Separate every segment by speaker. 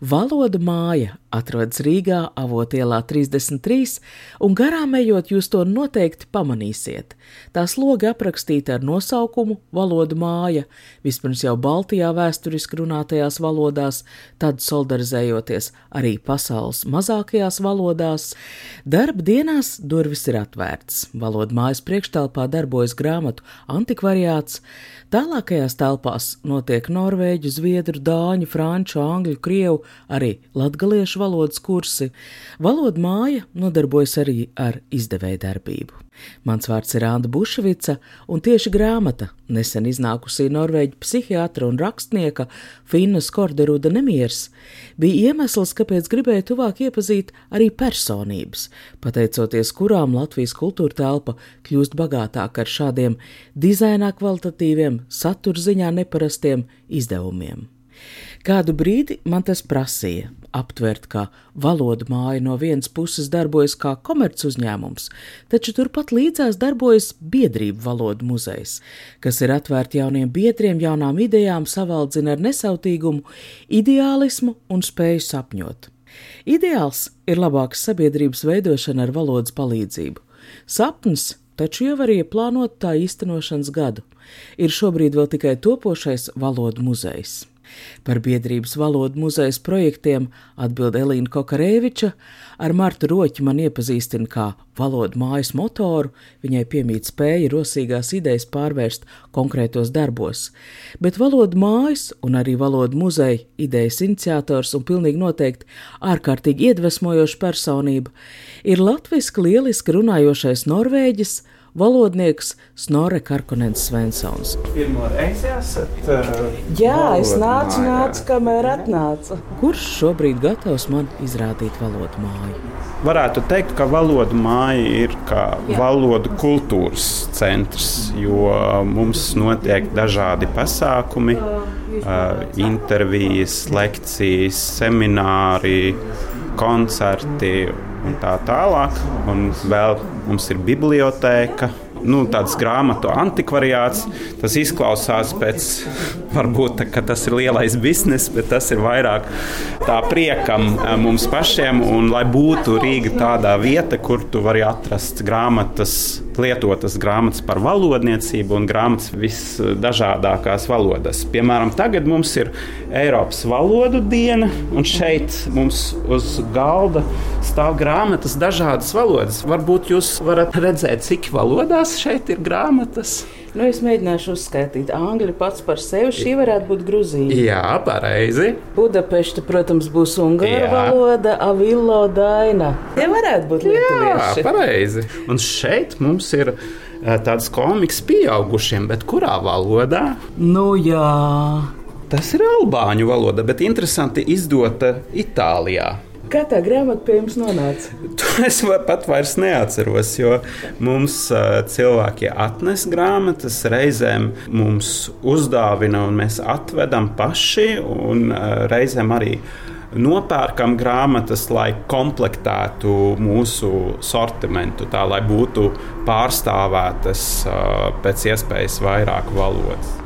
Speaker 1: Valoda māja atrodas Rīgā, Avotielā 33, un garām ejot, jūs to noteikti pamanīsiet. Tās logi aprakstīta ar nosaukumu Valoda māja, vispirms jau Baltijā vēsturiski runātajās valodās, tad solidarizējoties arī pasaules mazākajās valodās. Darba dienās durvis ir atvērtas. Valoda mājas priekštelpā darbojas grāmatu antikvariāts, tālākajās telpās notiek norvēģu, zviedru, dāņu, franču, angļu, krievu, arī latgaliešu valodas kursi. Valoda māja nodarbojas arī ar izdevēju darbību. Mans vārds ir Anna Bušvica, un tieši grāmata, nesen iznākusī norvēģu psihiatra un rakstnieka Finnas Korderuda nemieris, bija iemesls, kāpēc gribēju tuvāk iepazīt arī personības, pateicoties kurām Latvijas kultūra telpa kļūst bagātāka ar šādiem dizainā kvalitatīviem, saturziņā neparastiem izdevumiem. Kādu brīdi man tas prasīja aptvert, ka valoda māja no vienas puses darbojas kā komerc uzņēmums, taču turpat līdzās darbojas biedrību valodu muzejs, kas ir atvērti jauniem biedriem, jaunām idejām, savaldzina ar nesautīgumu, ideālismu un spēju sapņot. Ideāls ir labākas sabiedrības veidošana ar valodas palīdzību. Sapnis taču jau var ieplānot tā īstenošanas gadu. Ir šobrīd vēl tikai topošais valodu muzejs. Par biedrības valodu muzejas projektiem atbild Elīna Kokarēviča, ar Martu Roķi man iepazīstina kā valodu mājas motoru, viņai piemīt spēja rosīgās idejas pārvērst konkrētos darbos, bet valodu mājas un arī valodu muzeja idejas iniciators un pilnīgi noteikti ārkārtīgi iedvesmojoša personība. Ir latviski lieliski runājošais norvēģis, valodnieks Snorre Karkonens Svensons.
Speaker 2: Pirmo reizi esat? Uh,
Speaker 3: Jā, es nācu, nācu, kamēr atnāca.
Speaker 1: Kurš šobrīd gatavs man izrādīt valodu māju?
Speaker 2: Varētu teikt, ka valoda māja ir kā Jā. valodu kultūras centrs, jo mums notiek dažādi pasākumi, uh, intervijas, lekcijas, semināri, koncerti un tā tālāk. Un vēl mums ir biblioteka. Nu, tāds grāmatu antikvariāts. Tas izklausās pēc, varbūt, tā, tas ir lielais bizness, bet tas ir vairāk tā priekam eh, mums pašiem. Un lai būtu Rīga tādā vieta, kur tu vari atrast grāmatas, lietotas grāmatas par valodniecību un grāmatas visdažādākās valodas. Piemēram, tagad mums ir Eiropas valodu diena, un šeit mums uz galda stāv grāmatas dažādas valodas. Varbūt jūs varat redzēt, cik valodās šeit ir grāmatas.
Speaker 3: Nu, es mēģināšu uzskaitīt. Angļu pats par sevi šī varētu būt Grūzija.
Speaker 2: Jā, pareizi.
Speaker 3: Budapešta, protams, būs ungāru valoda, avilo daina. Tie varētu būt lietuvieši.
Speaker 2: Jā, pareizi. Un šeit mums ir tāds komiks pieaugušiem, bet kurā valodā?
Speaker 3: Nu, jā.
Speaker 2: Tas ir albāņu valoda, bet interesanti izdota Itālijā.
Speaker 3: Kā tā grāmata pie jums nonāca?
Speaker 2: To es pat vairs neatceros, jo mums cilvēki atnes grāmatas, reizēm mums uzdāvina un mēs atvedam paši, un reizēm arī nopērkam grāmatas, lai komplektētu mūsu sortimentu, tā lai būtu pārstāvētas pēc iespējas vairāk valodas.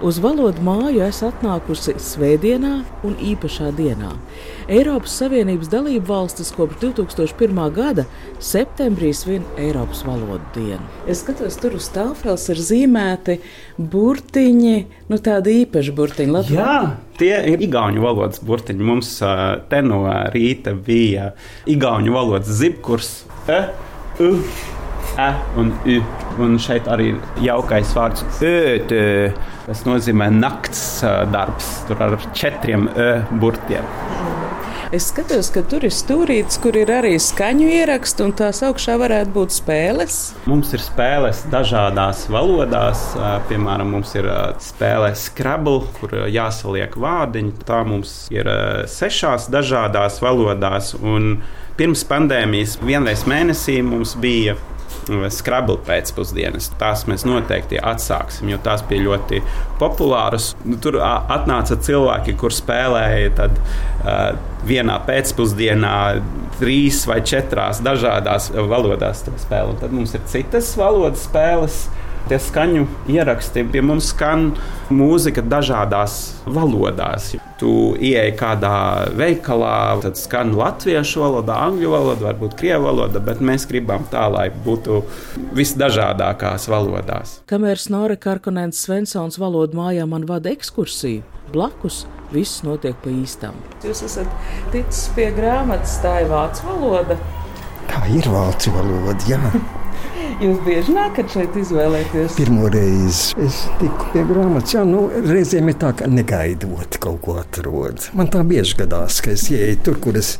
Speaker 1: Uz valodu māju es atnākusi svētdienā un īpašā dienā. Eiropas Savienības dalību valstis kopš 2001. gada septembrī svin Eiropas valodu dienu.
Speaker 3: Es skatos, tur uz tāfeles ir zīmēti burtiņi, nu tādi īpaši burtiņi.
Speaker 2: Latvijā. Jā, tie ir igauņu valodas burtiņi. Mums te no rīta bija igauņu valodas zibkurs. E, u, E un U. Un šeit arī ir jaukais vārds ÖT. Tas nozīmē nakts darbs. Tur ar četriem Ö burtiem.
Speaker 3: Es skatos, ka tur ir stūrītis, kur ir arī skaņu ieraksts, un tās augšā varētu būt spēles.
Speaker 2: Mums ir spēles dažādās valodās. Piemēram, mums ir spēle Scrabble, kur jāsaliek vārdiņi. Tā mums ir sešās dažādās valodās. Un pirms pandēmijas vienreiz mēnesī mums bija skrabli pēcpusdienas. Tās mēs noteikti atsāksim, jo tās bija ļoti populāras. Nu, tur atnāca cilvēki, kur spēlēja tad, uh, vienā pēcpusdienā trīs vai četrās dažādās valodās spēlēt. Tad mums ir citas valodas spēles Tie skaņu ieraksti pie mums skan mūzika dažādās valodās. Tu ieej kādā veikalā, tad skan latviešu valoda, angļu valoda, varbūt krievu valoda, bet mēs gribam tā, lai būtu visdažādākās valodās.
Speaker 1: Kamēr Snore Karkonēns Svensons valodu mājā man vada ekskursiju, blakus viss notiek pa īstam.
Speaker 3: Jūs esat ticis pie grāmatas, tā ir vācu valoda.
Speaker 4: Tā ir vācu valoda, jā.
Speaker 3: Jūs bieži nākat šeit izvēlēties?
Speaker 4: Pirmo reizi es tiku pie grāmatas. Jā, nu, reizēm ir tā, ka negaidot kaut ko atrod. Man tā bieži gadās, ka es ieeju tur, kur es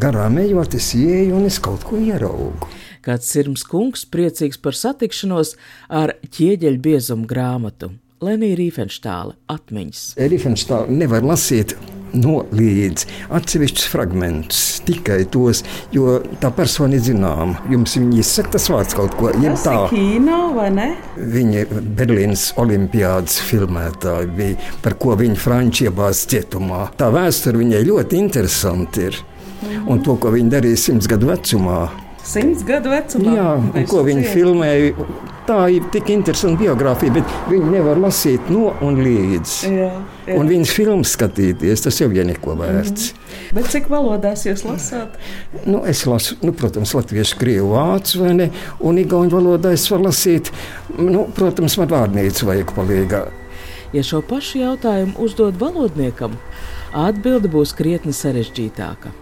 Speaker 4: garām ejot, es ieeju un es kaut ko ieraugu.
Speaker 1: Kāds sirds kungs priecīgs par satikšanos ar ķieģeļu biezumu grāmatu. Lenija Rīfenštāla atmiņas.
Speaker 4: Rīfenštāla nevar lasīt no līdz atsevišķus fragmentus, tikai tos, jo tā persona ir zināma. Jums viņa izsaka tas vārds kaut ko,
Speaker 3: ja tā ir kino vai ne?
Speaker 4: Viņa Berlīnas olimpiādas filmētāja bija, par ko viņa franči iebāz cietumā. Tā vēsture viņai ļoti interesanti ir. Un to, ko viņa darīja simts gadu vecumā.
Speaker 3: Simts gadu vecumā?
Speaker 4: Jā, un ko viņa filmēja tā ir tik interesanta biogrāfija, bet viņi nevar lasīt no un līdz. Jā, jā. Un viņas filmas skatīties, tas jau ir neko vērts. Mm
Speaker 3: -hmm. Bet cik valodās jūs lasāt?
Speaker 4: Nu, es lasu, nu, protams, latviešu, krievu, vācu vai ne, un igauņu valodā es varu lasīt, nu, protams, man vārnīcu vajag palīgā.
Speaker 1: Ja šo pašu jautājumu uzdod valodniekam, atbilde būs krietni sarežģītāka.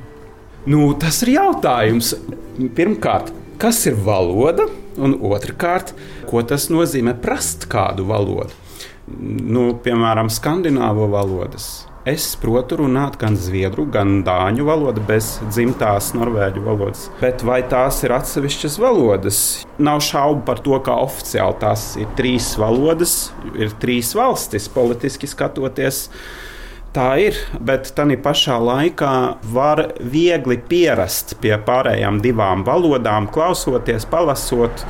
Speaker 2: Nu, tas ir jautājums. Pirmkārt, kas ir valoda? Un otrkārt, ko tas nozīmē prast kādu valodu? Nu, piemēram, skandināvu valodas. Es protu runāt gan zviedru, gan dāņu valodu, bez dzimtās norvēģu valodas. Bet vai tās ir atsevišķas valodas? Nav šaubu par to, ka oficiāli tās ir trīs valodas, ir trīs valstis, politiski skatoties. Tā ir, bet tā pašā laikā var viegli pierast pie pārējām divām valodām, klausoties, palasot,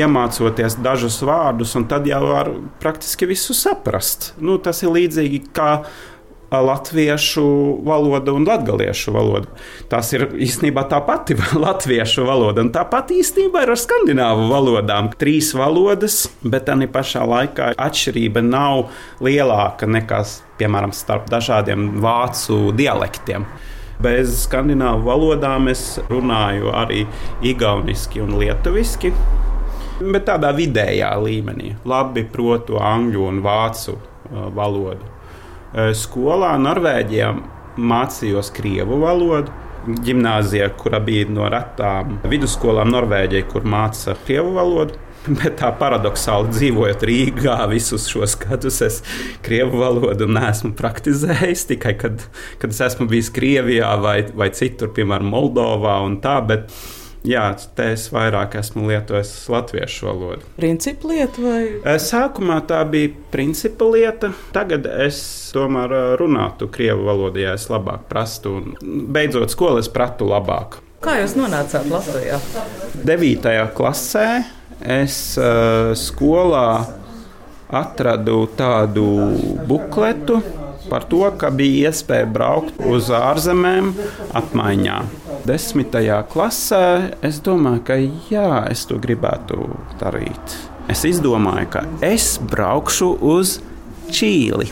Speaker 2: iemācoties dažus vārdus, un tad jau var praktiski visu saprast. Nu, tas ir līdzīgi kā latviešu valoda un latviešu valoda. Tas ir īstenībā tā pati latviešu valoda, un tāpat īstenībā ir ar skandināvu valodām. Trīs valodas, bet tā pašā laikā atšķirība nav lielāka nekā, piemēram, starp dažādiem vācu dialektiem. Bez skandināvu valodām es runāju arī igauniski un lietuviski. Bet tādā vidējā līmenī. Labi protu angļu un vācu uh, valodu. Eh, skolā Norvēģijā mācījos krievu valodu. Gimnāzijā, kura bija no retām vidusskolām Norvēģijā, kur māca krievu valodu. Bet tā paradoxāli dzīvojot Rīgā, visus šos gadus es krievu valodu neesmu praktizējis. Tikai kad, kad es esmu bijis Krievijā vai, vai citur, piemēram, Moldovā un tā. Bet, Jā, te es vairāk esmu lietojis latviešu valodu.
Speaker 3: Principa lieta vai?
Speaker 2: Eh, sākumā tā bija principa lieta. Tagad es tomēr eh, runātu krievu valodā, ja es labāk prastu. Beidzot, skolu es pratu labāk.
Speaker 3: Kā jūs nonācāt Latvijā?
Speaker 2: 9. klasē es uh, skolā atradu tādu bukletu par to, ka bija iespēja braukt uz ārzemēm apmaiņā. Desmitajā klasē es domāju, ka jā, es to gribētu darīt. Es izdomāju, ka es braukšu uz Čīli,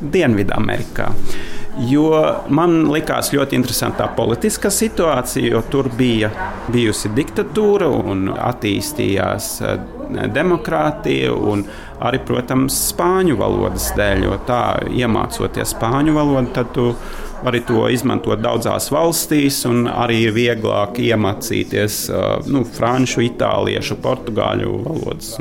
Speaker 2: Dienvidamerikā. Jo man likās ļoti interesanta politiskā situācija, jo tur bija bijusi diktatūra un attīstījās eh, demokrātija. Un arī, protams, spāņu valodas dēļ, jo tā iemācoties spāņu valodu, tad tu vari to izmantot daudzās valstīs, un arī ir vieglāk iemācīties nu, franču, itāliešu, portugāļu valodas.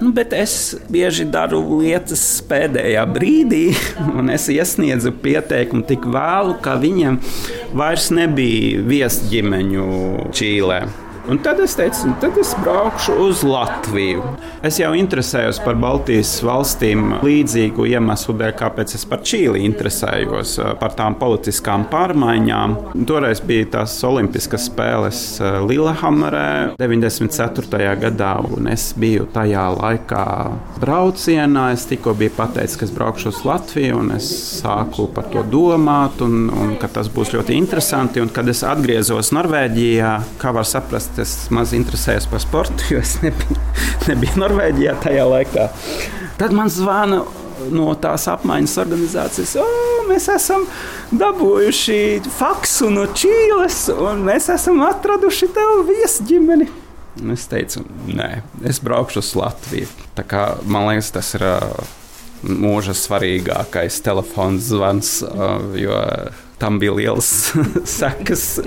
Speaker 2: Nu, bet es bieži daru lietas pēdējā brīdī, un es iesniedzu pieteikumu tik vēlu, ka viņam vairs nebija viesģimeņu Čīlē. Un tad es teicu, nu, tad es braukšu uz Latviju. Es jau interesējos par Baltijas valstīm līdzīgu iemeslu dēļ, kāpēc es par Čīli interesējos, par tām politiskām pārmaiņām. Toreiz bija tās Olimpiskas spēles Lillehammerē 94. gadā, un es biju tajā laikā braucienā. Es tikko biju pateicis, ka es braukšu uz Latviju, un es sāku par to domāt, un, un ka tas būs ļoti interesanti. Un kad es atgriezos Norvēģijā, kā var saprast, es maz interesējos par sportu, jo es nebiju, nebiju Norvēģijā tajā laikā. Tad man zvana no tās apmaiņas organizācijas, oh, mēs esam dabūjuši faksu no Čīles, un mēs esam atraduši tev viesģimeni. Es teicu, nē, es braukšu uz Latviju. Tā kā, man liekas, tas ir mūža svarīgākais telefons zvans, jo tam bija liels sekas.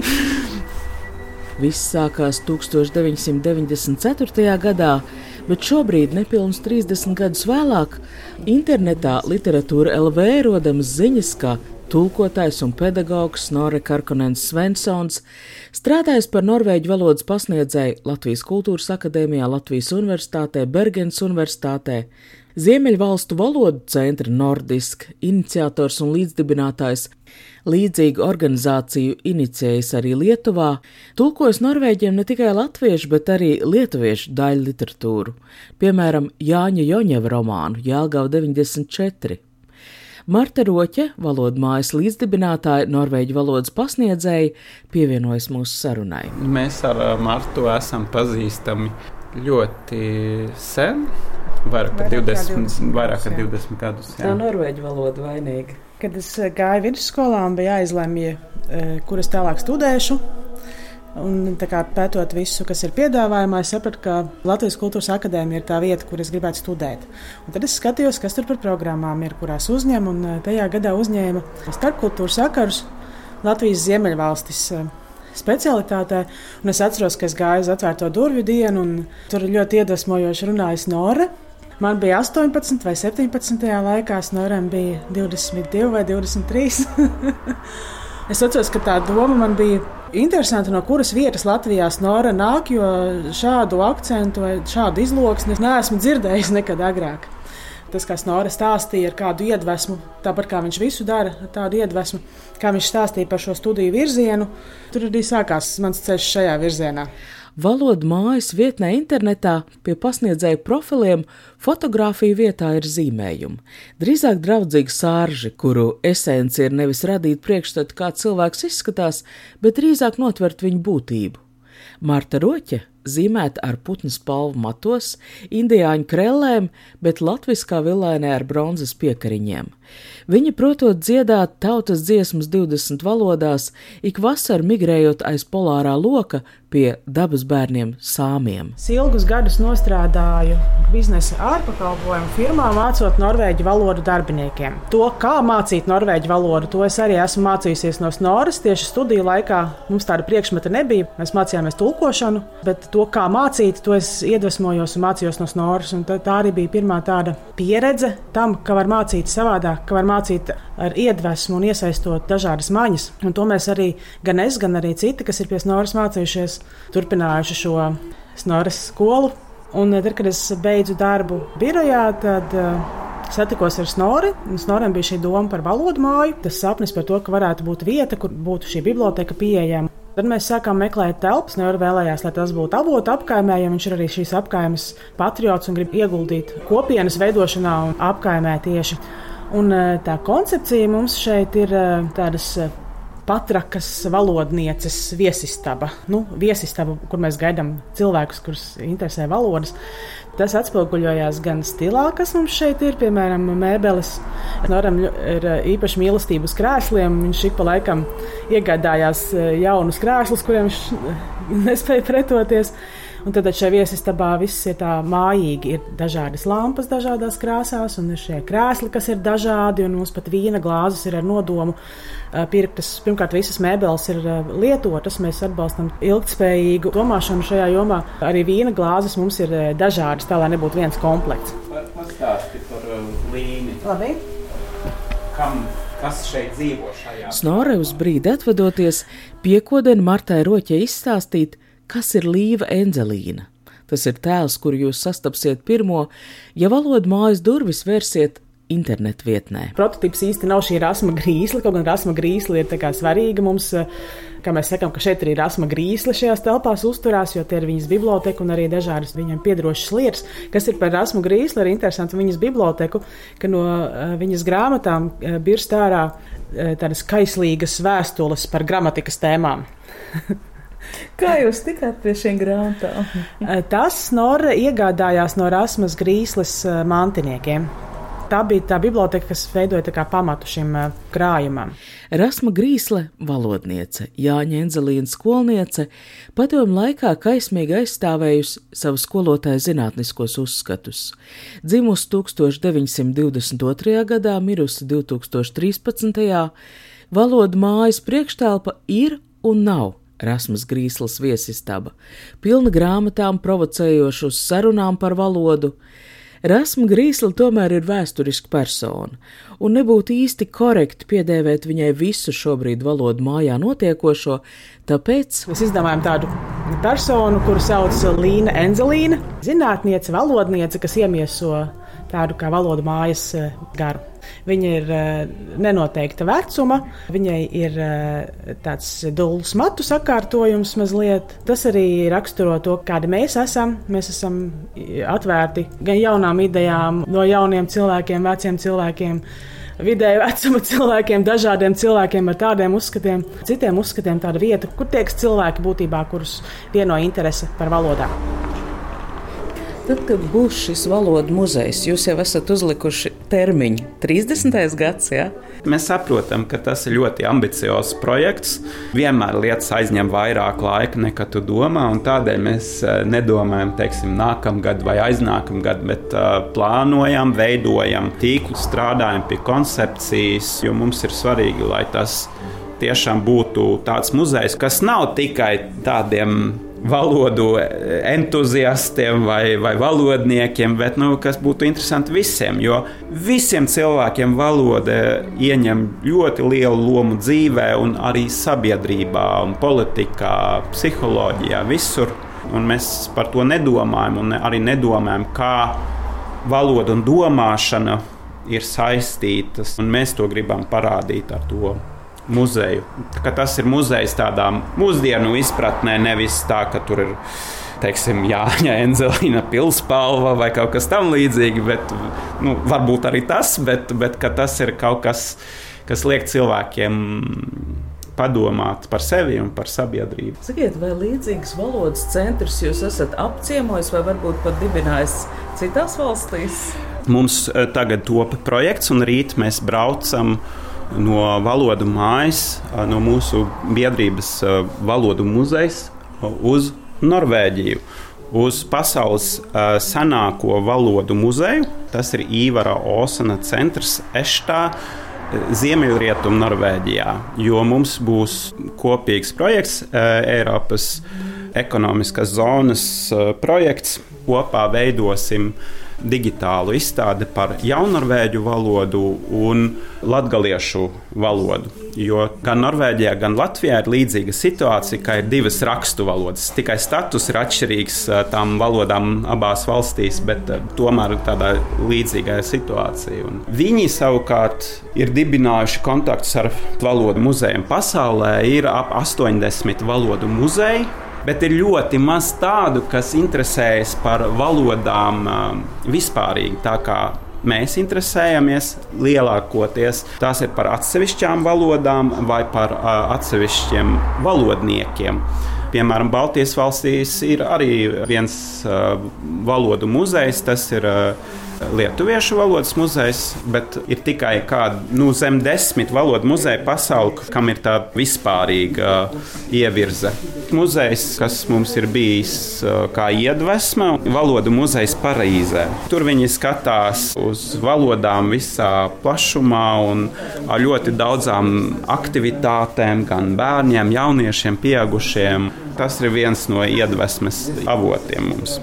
Speaker 1: Viss sākās 1994. gadā, bet šobrīd, nepilnus 30 gadus vēlāk, internetā literatūra LV rodamas ziņas, ka tulkotājs un pedagogs Nore Karkonens Svensons strādājis par norvēģu valodas pasniedzēju Latvijas Kultūras akadēmijā, Latvijas Universitātē, Bergens Universitātē, Ziemeļvalstu valodu centra Nordisk, iniciators un līdzdibinātājs, līdzīgu organizāciju inicijējis arī Lietuvā, tulkojas norvēģiem ne tikai latviešu, bet arī lietuviešu daļu literatūru, piemēram, Jāņa Joņeva romānu Jālgava 94. Marta Roķe, valodu mājas līdzdibinātāja, norvēģu valodas pasniedzēja, pievienojas mūsu sarunai.
Speaker 2: Mēs ar Martu esam pazīstami ļoti sen vairāk par 20, vairāk kā 20 gadus.
Speaker 1: Jā. Tā norvēģu valoda vainīga.
Speaker 5: Kad es eh, gāju vidusskolā un bija jāizlemj, eh, kur es tālāk studēšu. Un, kā, pētot visu, kas ir piedāvājumā, es sapratu, ka Latvijas Kultūras Akadēmija ir tā vieta, kur es gribētu studēt. Un tad es skatījos, kas tur par programmām ir, kurās uzņem. Un eh, tajā gadā uzņēma starpkultūras sakarus Latvijas Ziemeļvalstis specialitātē. Un es atceros, ka es gāju uz atvērto durvju dienu, un tur ļoti iedvesmojoši runājas Nora. Man bija 18 vai 17. laikā, Snoram bija 22 vai 23. es atceros, ka tā doma man bija interesanta, no kuras vietas Latvijā Snora nāk, jo šādu akcentu vai šādu izloksni es neesmu dzirdējis nekad agrāk. Tas, kā Snora stāstīja ar kādu iedvesmu, tāpat kā viņš visu dara, ar tādu iedvesmu, kā viņš stāstīja par šo studiju virzienu, tur arī sākās mans ceļš šajā virzienā
Speaker 1: valodu mājas vietnē internetā pie pasniedzēju profiliem fotografiju vietā ir zīmējumi. Drīzāk draudzīgi sārži, kuru esence ir nevis radīt priekšstatu, kā cilvēks izskatās, bet drīzāk notvert viņu būtību. Marta Roķe zīmēta ar putnu spalvu matos, indiāņu krellēm, bet latviskā villainē ar bronzas piekariņiem. Viņa protot dziedāt tautas dziesmas 20 valodās, ik vasar migrējot aiz polārā loka pie dabas bērniem sāmiem.
Speaker 5: Ilgus gadus nostrādāju biznesa ārpakalpojumu firmā, mācot norvēģu valodu darbiniekiem. To, kā mācīt norvēģu valodu, to es arī esmu mācījusies no Snoras. Tieši studiju laikā mums tāda priekšmeta nebija. Mēs mācījāmies tulkošanu, bet to, kā mācīt, to es iedvesmojos un mācījos no Snoras. Un tā, tā arī bija pirmā tāda pieredze tam, ka var mācīt savādāk, ka var mācīt ar iedvesmu un iesaistot dažādas maņas. Un to mēs arī, gan es, gan arī citi, kas ir pie Snoras mācījušies, turpinājuši šo Snoras skolu. Un tad, kad es beidzu darbu birojā, tad uh, satikos ar Snori. Snoram bija šī doma par valodu māju, tas sapnis par to, ka varētu būt vieta, kur būtu šī biblioteka pieejama. Tad mēs sākām meklēt telpas. Nevar vēlējās, lai tas būtu avotu apkaimē, jo viņš ir arī šīs apkaimes patriots un grib ieguldīt kopienas veidošanā un apkaimē tieši. Un eh, tā koncepcija mums šeit ir eh, tādas eh, patrakas valodnieces viesistaba. Nu, viesistaba, kur mēs gaidām cilvēkus, kurus interesē valodas. Tas atspoguļojās gan stilā, kas mums šeit ir, piemēram, mēbeles. Noram ir īpaši mīlestība uz krēsliem. Viņš ik pa laikam iegādājās jaunus krēslus, kuriem viņš nespēja pretoties. Un tad šajā viesistabā viss ir tā mājīgi. Ir dažādas lampas, dažādās krāsās, un ir šie krēsli, kas ir dažādi. Un mums pat vīna glāzes ir ar nodomu pirktas. Pirmkārt, visas mēbeles ir lietotas. Mēs atbalstam ilgspējīgu domāšanu šajā jomā. Arī vīna glāzes mums ir dažādas, tā lai nebūtu viens komplekts.
Speaker 2: Pastāsti par līniju.
Speaker 5: Labi.
Speaker 2: Kam kas šeit dzīvo šajā?
Speaker 1: Snore uz brīdi atvadoties, piekodina Martai Roķai izstāstīt, kas ir Līva Enzelīna. Tas ir tēls, kuru jūs sastapsiet pirmo, ja valodu mājas durvis vērsiet internetu vietnē.
Speaker 5: Prototyps īsti nav šī rasma grīsla, kaut gan rasma grīsla ir svarīga mums. Kā mēs sakām, ka šeit arī rasma grīsla šajās telpās uzturās, jo tie ir viņas biblioteka un arī dažādas viņam piedarošas lietas. Kas ir par rasmu grīslu, ir interesanti viņas biblioteku, ka no uh, viņas grāmatām uh, birst ārā tādas kaislīgas vēstules par gramatikas tēmām.
Speaker 3: Kā jūs tikāt pie šiem grāmatām?
Speaker 5: Tas Norra iegādājās no Rasmas Grīsles mantiniekiem tā bija tā biblioteka, kas veidoja pamatu šim uh, krājumam.
Speaker 1: Rasma Grīsle, valodniece, Jāņa Enzelīna skolniece, padomu laikā kaismīgi aizstāvējusi savu skolotāju zinātniskos uzskatus. Dzimusi 1922. gadā, mirusi 2013. valodu mājas priekštelpa ir un nav. Rasmas Grīslas viesistaba, pilna grāmatām provocējošu sarunām par valodu, Rasma Grīsla tomēr ir vēsturiska persona, un nebūtu īsti korekti piedēvēt viņai visu šobrīd valodu mājā notiekošo, tāpēc
Speaker 5: mēs izdomājam tādu personu, kuru sauc Līna Enzelīna, zinātniece, valodniece, kas iemieso tādu kā valodu mājas eh, garu. Viņa ir eh, nenoteikta vecuma, viņai ir eh, tāds dūls matu sakārtojums mazliet. Tas arī raksturo to, kādi mēs esam. Mēs esam atvērti gan jaunām idejām, no jauniem cilvēkiem, veciem cilvēkiem vidēja vecuma cilvēkiem, dažādiem cilvēkiem ar tādiem uzskatiem, citiem uzskatiem, tāda vieta, kur tieks cilvēki būtībā, kurus vieno interese par valodām.
Speaker 3: Tad, kad būs šis valodu muzejs, jūs jau esat uzlikuši termiņu 30. gads. Ja?
Speaker 2: Mēs saprotam, ka tas ir ļoti ambiciozs projekts. Vienmēr lietas aizņem vairāk laika nekā tu domā, un tādēļ mēs eh, nedomājam, teiksim, nākamgad vai aiznākamgad, bet uh, plānojam, veidojam tīklu, strādājam pie koncepcijas, jo mums ir svarīgi, lai tas tiešām būtu tāds muzejs, kas nav tikai tādiem valodu entuziastiem vai, vai valodniekiem, bet nu, kas būtu interesanti visiem. Jo visiem cilvēkiem valoda ieņem ļoti lielu lomu dzīvē, un arī sabiedrībā, un politikā, psiholoģijā, visur. Un mēs par to nedomājam, un arī nedomājam, kā valoda un domāšana ir saistītas, un mēs to gribam parādīt ar to muzeju. Ka tas ir muzejs tādā mūsdienu izpratnē, nevis tā, ka tur ir teiksim, Jāņa Enzelīna pilspalva vai kaut kas tamlīdzīgs. Nu, varbūt arī tas, bet, bet tas ir kaut kas, kas liek cilvēkiem padomāt par sevi un par sabiedrību.
Speaker 3: Sakiet, vai līdzīgas valodas centrus jūs esat apciemojis vai varbūt pat dibinājis citās valstīs?
Speaker 2: Mums eh, tagad top projekts, un rīt mēs braucam no valodu mājas, no mūsu biedrības valodu muzeja uz Norvēģiju. Uz pasaules uh, senāko valodu muzeju. Tas ir Īvara Osana centrs Eštā, Ziemeļrietumā, Norvēģijā. Jo mums būs kopīgs projekts, uh, Eiropas ekonomiskās zonas uh, projekts. Kopā veidosim uh, digitālu izstādi par jaunorvēģu valodu un latviešu valodu. Jo gan Norvēģijā, gan Latvijā ir līdzīga situācija, ka ir divas rakstu valodas. Tikai status ir atšķirīgs eh, tām valodām abās valstīs, bet eh, tomēr ir tādā līdzīgā situācija. Un viņi savukārt ir dibinājuši kontaktus ar valodu muzejiem pasaulē. Ir ap 80 valodu muzeju bet ir ļoti maz tādu, kas interesējas par valodām um, vispārīgi. Tā kā mēs interesējamies lielākoties tās ir par atsevišķām valodām vai par uh, atsevišķiem valodniekiem. Piemēram, Baltijas valstīs ir arī viens uh, valodu muzejs, tas ir uh, Lietuviešu valodas muzejs, bet ir tikai kāda nu, zem desmit valodu muzeja pasaulē, kam ir tāda vispārīga uh, ievirze. Muzejs, kas mums ir bijis uh, kā iedvesma, valodu muzejs Parīzē. Tur viņi skatās uz valodām visā plašumā un ar ļoti daudzām aktivitātēm, gan bērniem, jauniešiem, pieaugušiem. Tas ir viens no iedvesmas avotiem mums.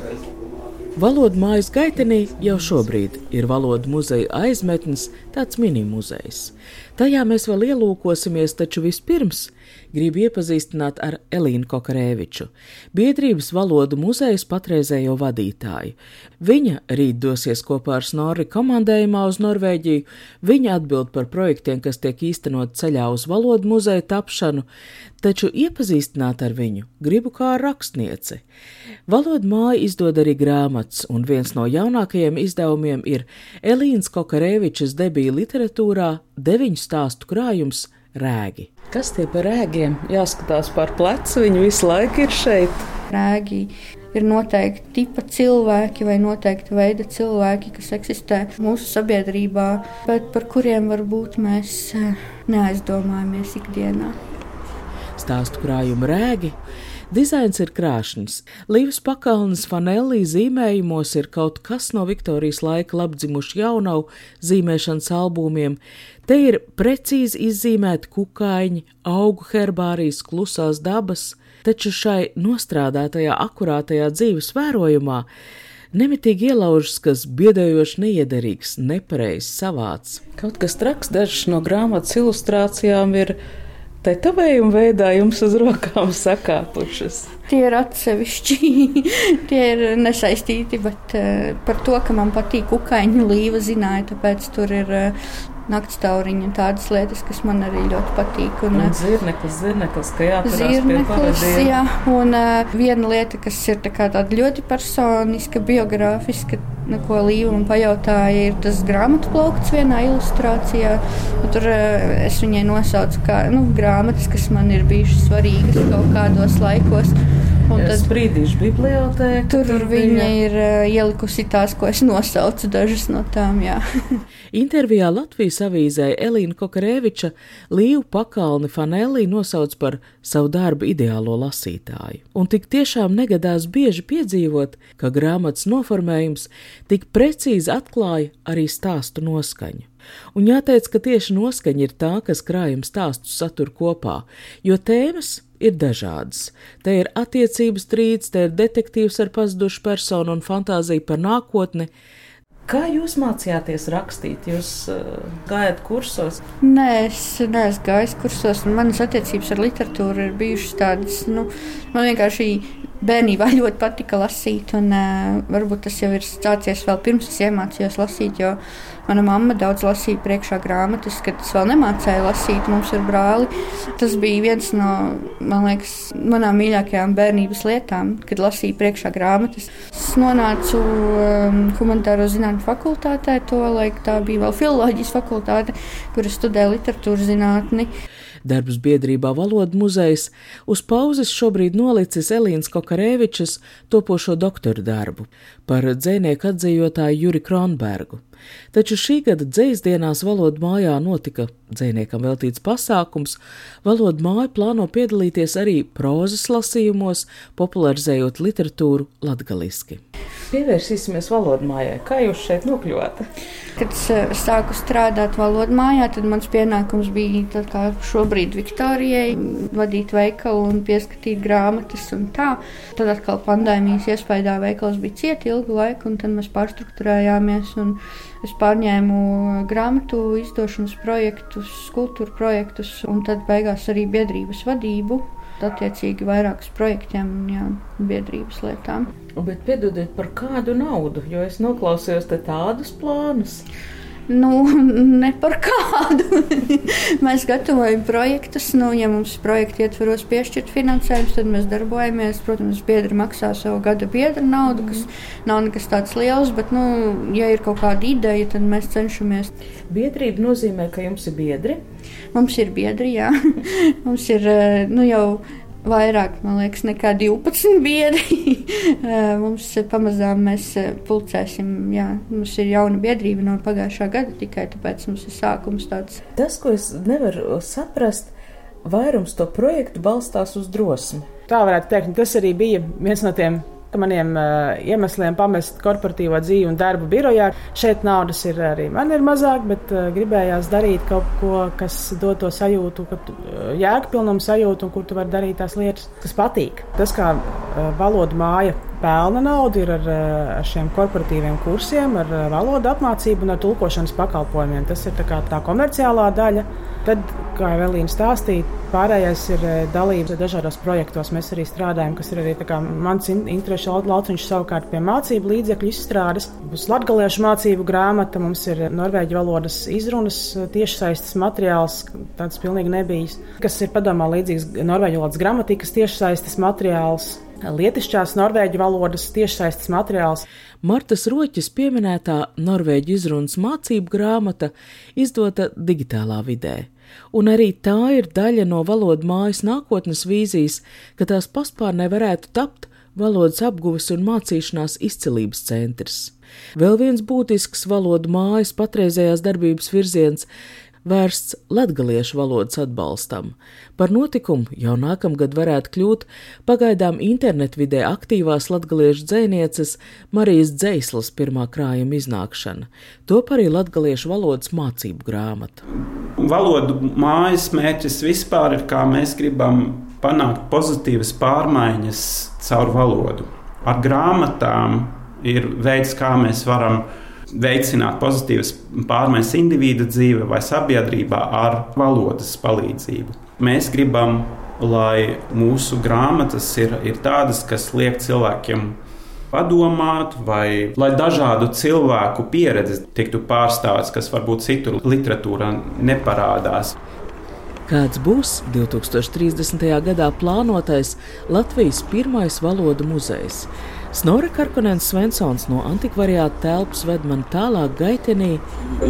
Speaker 1: Valodu mājas gaitenī jau šobrīd ir valodu muzeja aizmetnis, tāds mini-muzejs. Tajā mēs vēl ielūkosimies, taču vispirms gribu iepazīstināt ar Elīnu Kokarēviču, biedrības valodu muzejas patreizējo vadītāju. Viņa rīt dosies kopā ar Snorri komandējumā uz Norvēģiju. Viņa atbild par projektiem, kas tiek īstenot ceļā uz valodu muzeja tapšanu, taču iepazīstināt ar viņu gribu kā rakstnieci. Valodu māja izdod arī grāmatas, un viens no jaunākajiem izdevumiem ir Elīnas Kokarēvičas debija literatūrā deviņu stāstu krājums Rēgi.
Speaker 3: Kas tie par rēgiem? Jāskatās par plecu, viņi visu laiku ir šeit.
Speaker 6: Rēgi ir noteikti tipa cilvēki vai noteikti veida cilvēki, kas eksistē mūsu sabiedrībā, bet par kuriem varbūt mēs eh, neaizdomājamies ikdienā.
Speaker 1: Stāstu krājuma rēgi Dizains ir krāšņs. Līvas pakalnes fanelī zīmējumos ir kaut kas no Viktorijas laika labdzimušu jaunavu zīmēšanas albumiem. Te ir precīzi izzīmēti kukaiņi, augu herbārijas, klusās dabas, taču šai nostrādātajā, akurātajā dzīves vērojumā nemitīgi ielaužas, kas biedējoši neiederīgs, nepareizs, savāds.
Speaker 3: Kaut kas traks, dažas no grāmatas ilustrācijām ir tetovējuma veidā jums uz rokām sakāpušas?
Speaker 6: Tie ir atsevišķi, tie ir nesaistīti, bet uh, par to, ka man patīk kukaiņu līva, zināju, tāpēc tur ir naktstauriņa un tādas lietas, kas man arī ļoti patīk.
Speaker 3: Un, un eh, zirneklis, zirneklis, ka
Speaker 6: jāatcerās jā, un uh, viena lieta, kas ir tā tāda ļoti personiska, biogrāfiska, ko Līva man pajautāja, ir tas grāmatu plaukts vienā ilustrācijā. Tur uh, es viņai nosaucu kā nu, grāmatas, kas man ir bijušas svarīgas kaut kādos laikos.
Speaker 3: Un tad brīdīšu bibliotēka.
Speaker 6: Tur, tur viņa bija. ir uh, ielikusi tās, ko es nosaucu, dažas no tām.
Speaker 1: Intervijā Latvijas avīzē Elīna Kokarēviča Līvu pakalni Fanelī nosauc par savu darbu ideālo lasītāju. Un tik tiešām negadās bieži piedzīvot, ka grāmatas noformējums tik precīzi atklāja arī stāstu noskaņu. Un jāteic, ka tieši noskaņa ir tā, kas krājuma stāstu satur kopā, jo tēmas ir dažādas. Te ir attiecības strīds, te ir detektīvs ar pazudušu personu un fantāzija par nākotni.
Speaker 3: Kā jūs mācījāties rakstīt? Jūs uh, gājat kursos?
Speaker 6: Nē, es neesmu gājis kursos. Manas attiecības ar literatūru ir bijušas tādas, nu, man vienkārši bērnībā ļoti patika lasīt, un uh, varbūt tas jau ir sācies vēl pirms es iemācījos lasīt, jo mana mamma daudz lasīja priekšā grāmatas, kad es vēl nemācēju lasīt mums ar brāli. Tas bija viens no, man liekas, manām mīļākajām bērnības lietām, kad lasīju priekšā grāmatas. Es nonācu um, humanitāro zinātņu fakultātē, to laiku tā bija vēl filoloģijas fakultāte, kur es studēju literatūras zinātni
Speaker 1: darbs biedrībā Valodu muzejs, uz pauzes šobrīd nolicis Elīnas Kokarēvičas topošo doktora darbu par dzēnieku atzījotāju Juri Kronbergu. Taču šī gada dzēsdienās valodu mājā notika dzēniekam veltīts pasākums. Valodu māja plāno piedalīties arī prozas lasījumos, popularizējot literatūru latgaliski.
Speaker 3: Pievērsīsimies valodu mājai. Kā jūs šeit nokļuvāt?
Speaker 6: Kad es eh, sāku strādāt valodu mājā, tad mans pienākums bija kā šobrīd Viktorijai vadīt veikalu un pieskatīt grāmatas un tā. Tad atkal pandēmijas iespējā veikals bija cieti ilgu laiku, un tad mēs pārstruktūrējāmies. Es pārņēmu grāmatu izdošanas projektus, kultūra projektus un tad beigās arī biedrības vadību attiecīgi vairākus projektiem un jā, biedrības lietām.
Speaker 3: Bet piedodiet par kādu naudu, jo es noklausījos tādus plānus.
Speaker 6: Nu, ne par kādu. mēs gatavojam projektus. Nu, ja mums projekta ietvaros piešķirt finansējums, tad mēs darbojamies. Protams, biedri maksā savu gada biedra naudu, kas nav nekas tāds liels. Bet, nu, ja ir kaut kāda ideja, tad mēs cenšamies.
Speaker 3: Biedrība nozīmē, ka jums ir biedri.
Speaker 6: Mums ir biedri, jā. mums ir eh, nu, jau vairāk, man liekas, nekā 12 biedri. Eh, mums pamazām mēs eh, pulcēsim, jā, mums ir jauna biedrība no pagājušā gada tikai tāpēc mums ir sākums tāds.
Speaker 3: Tas, ko es nevaru saprast, vairums to projektu balstās uz drosmi.
Speaker 5: Tā varētu teikt, tas arī bija viens no tiem maniem uh, iemesliem pamest korporatīvo dzīvi un darbu birojā. Šeit naudas ir arī man ir mazāk, bet uh, gribējās darīt kaut ko, kas dod to sajūtu, uh, jēgpilnumu sajūtu un kur tu vari darīt tās lietas, kas patīk. Tas kā valoda māja pelna naudu ir ar, ar šiem korporatīviem kursiem, ar valodu apmācību un ar tulkošanas pakalpojumiem. Tas ir tā, tā komerciālā daļa. Tad, kā jau Elīna stāstīja, pārējais ir dalība dažādos projektos. Mēs arī strādājam, kas ir arī mans interešu lauciņš savukārt pie mācību līdzekļu izstrādes. Būs latgaliešu mācību grāmata, mums ir norvēģu valodas izrunas tiešsaistes materiāls, tāds pilnīgi nebijis, kas ir padomā līdzīgs norvēģu valodas gramatikas tiešsaistes materiāls lietišķās norvēģu valodas tiešsaistes materiāls.
Speaker 1: Martas Roķis pieminētā norvēģu izrunas mācību grāmata izdota digitālā vidē, un arī tā ir daļa no valodu mājas nākotnes vīzijas, ka tās paspārnē varētu tapt valodas apguves un mācīšanās izcelības centrs. Vēl viens būtisks valodu mājas patreizējās darbības virziens vērsts latgaliešu valodas atbalstam. Par notikumu jau nākamgad varētu kļūt pagaidām internetvidē aktīvās latgaliešu dzēnieces Marijas Dzēslas pirmā krājuma iznākšana, top arī latgaliešu valodas mācību grāmata.
Speaker 2: Valodu mājas mērķis vispār ir, kā mēs gribam panākt pozitīvas pārmaiņas caur valodu. Ar grāmatām ir veids, kā mēs varam veicināt pozitīvas pārmaiņas individu dzīvē vai sabiedrībā ar valodas palīdzību. Mēs gribam, lai mūsu grāmatas ir, ir tādas, kas liek cilvēkiem padomāt, vai lai dažādu cilvēku pieredzi tiktu pārstāstīts, kas varbūt citur literatūrā neparādās.
Speaker 1: Kāds būs 2030. gadā plānotais Latvijas pirmais valodu muzejs? Snora Karkonēns Svensons no antikvariāta telpas ved man tālāk gaitenī.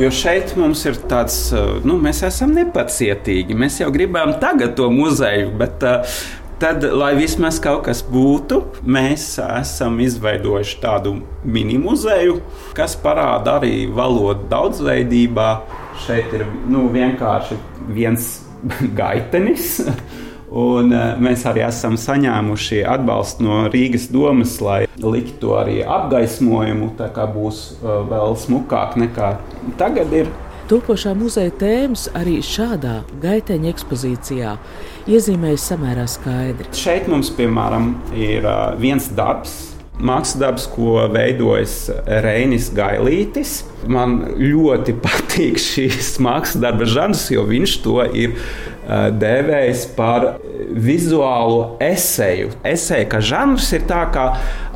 Speaker 2: Jo šeit mums ir tāds, eh, nu, mēs esam nepacietīgi. Mēs jau gribam tagad to muzeju, bet uh, tad, lai vismaz kaut kas būtu, mēs esam izveidojuši tādu mini muzeju, kas parāda arī valodu daudzveidībā. Šeit ir nu, vienkārši viens gaitenis. Un, uh, mēs arī esam saņēmuši atbalstu no Rīgas domas, lai liktu arī apgaismojumu. Tā kā būs uh, vēl smukāk nekā tagad ir.
Speaker 1: Topošā muzeja tēmas arī šādā gaiteņa ekspozīcijā iezīmējas samērā skaidri.
Speaker 2: Šeit mums, piemēram, ir uh, viens darbs, mākslas darbs, ko veidojas Reinis Gailītis. Man ļoti patīk šīs mākslas darba žanrs, jo viņš to ir dēvējis par vizuālo esēju. Esēja kā žanrs ir tā, kā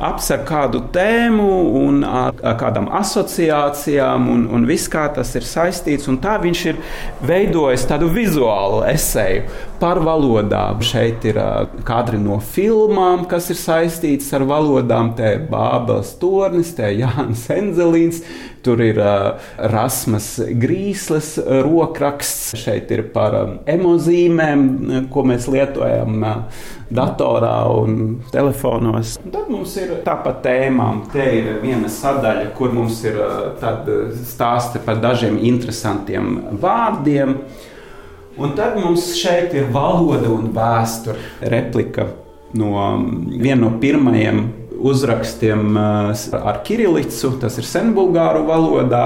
Speaker 2: apsver kādu tēmu un ar kādām asociācijām, un, un viss kā tas ir saistīts. Tā viņš ir veidojis tādu vizuālu esēju par valodām. Šeit ir kadri no filmām, kas ir saistītas ar valodām. Te ir Bābeles tornis, te ir Jānis Enzelīns. Tur ir Rasmas Grīsles rokraksts, šeit ir par emozīmēm, ko mēs lietojam datorā un telefonos. Un tad mums ir tāpat tēmām. Te ir viena sadaļa, kur mums ir stāsti par dažiem interesantiem vārdiem. Un tad mums šeit ir valoda un vēsture replika no viena no pirmajiem uzrakstiem eh, ar kirilicu, tas ir senbulgāru valodā.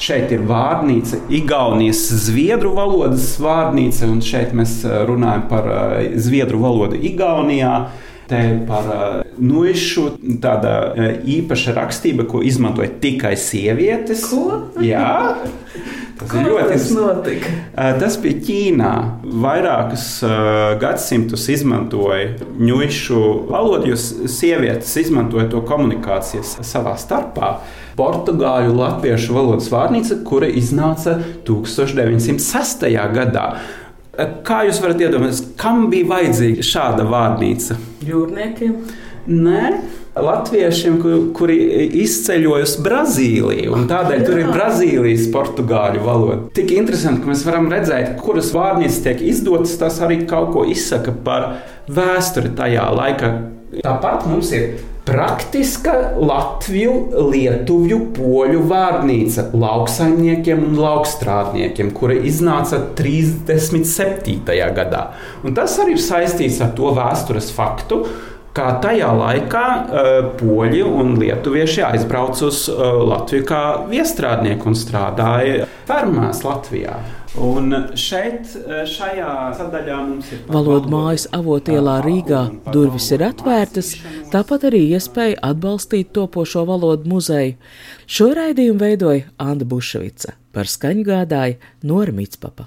Speaker 2: Šeit ir vārnīca, Igaunijas zviedru valodas vārnīca, un šeit mēs eh, runājam par zviedru valodu Igaunijā. Te ir par nuišu tāda īpaša rakstība, ko izmantoja tikai sievietes.
Speaker 1: Ko?
Speaker 2: Jā.
Speaker 1: Tas Kur ļoti tas notika.
Speaker 2: Tas bija Ķīnā. Vairākus gadsimtus izmantoja ņūšu valodu, jo sievietes izmantoja to komunikācijas savā starpā. Portugāļu latviešu valodas vārnīca, kura iznāca 1906. gadā. Kā jūs varat iedomāties, kam bija vajadzīga šāda vārnīca?
Speaker 1: Jūrniekiem?
Speaker 2: Nē, latviešiem, kuri izceļoja uz Brazīliju. Tādēļ tur ir Brazīlijas portugāļu valoda. Tik interesanti, ka mēs varam redzēt, kuras vārnīcas tiek izdotas. Tas arī kaut ko izsaka par vēsturi tajā laikā. Tāpat mums ir praktiska Latviju, Lietuvju, poļu vārnīca lauksaimniekiem un laukstrādniekiem, kura iznāca 37. gadā. Un tas arī ir saistīts ar to vēstures faktu, kā tajā laikā poļi un lietuvieši aizbrauca uz Latviju kā viestrādnieki un strādāja fermās Latvijā. Un šeit, šajā sadaļā mums ir
Speaker 1: valoda mājas avotielā Rīgā. Durvis ir atvērtas, tāpat arī iespēja atbalstīt topošo valodu muzeju. Šo raidījumu veidoja Anna Bušvica, par skaņu gādāja Nora Mitspapa.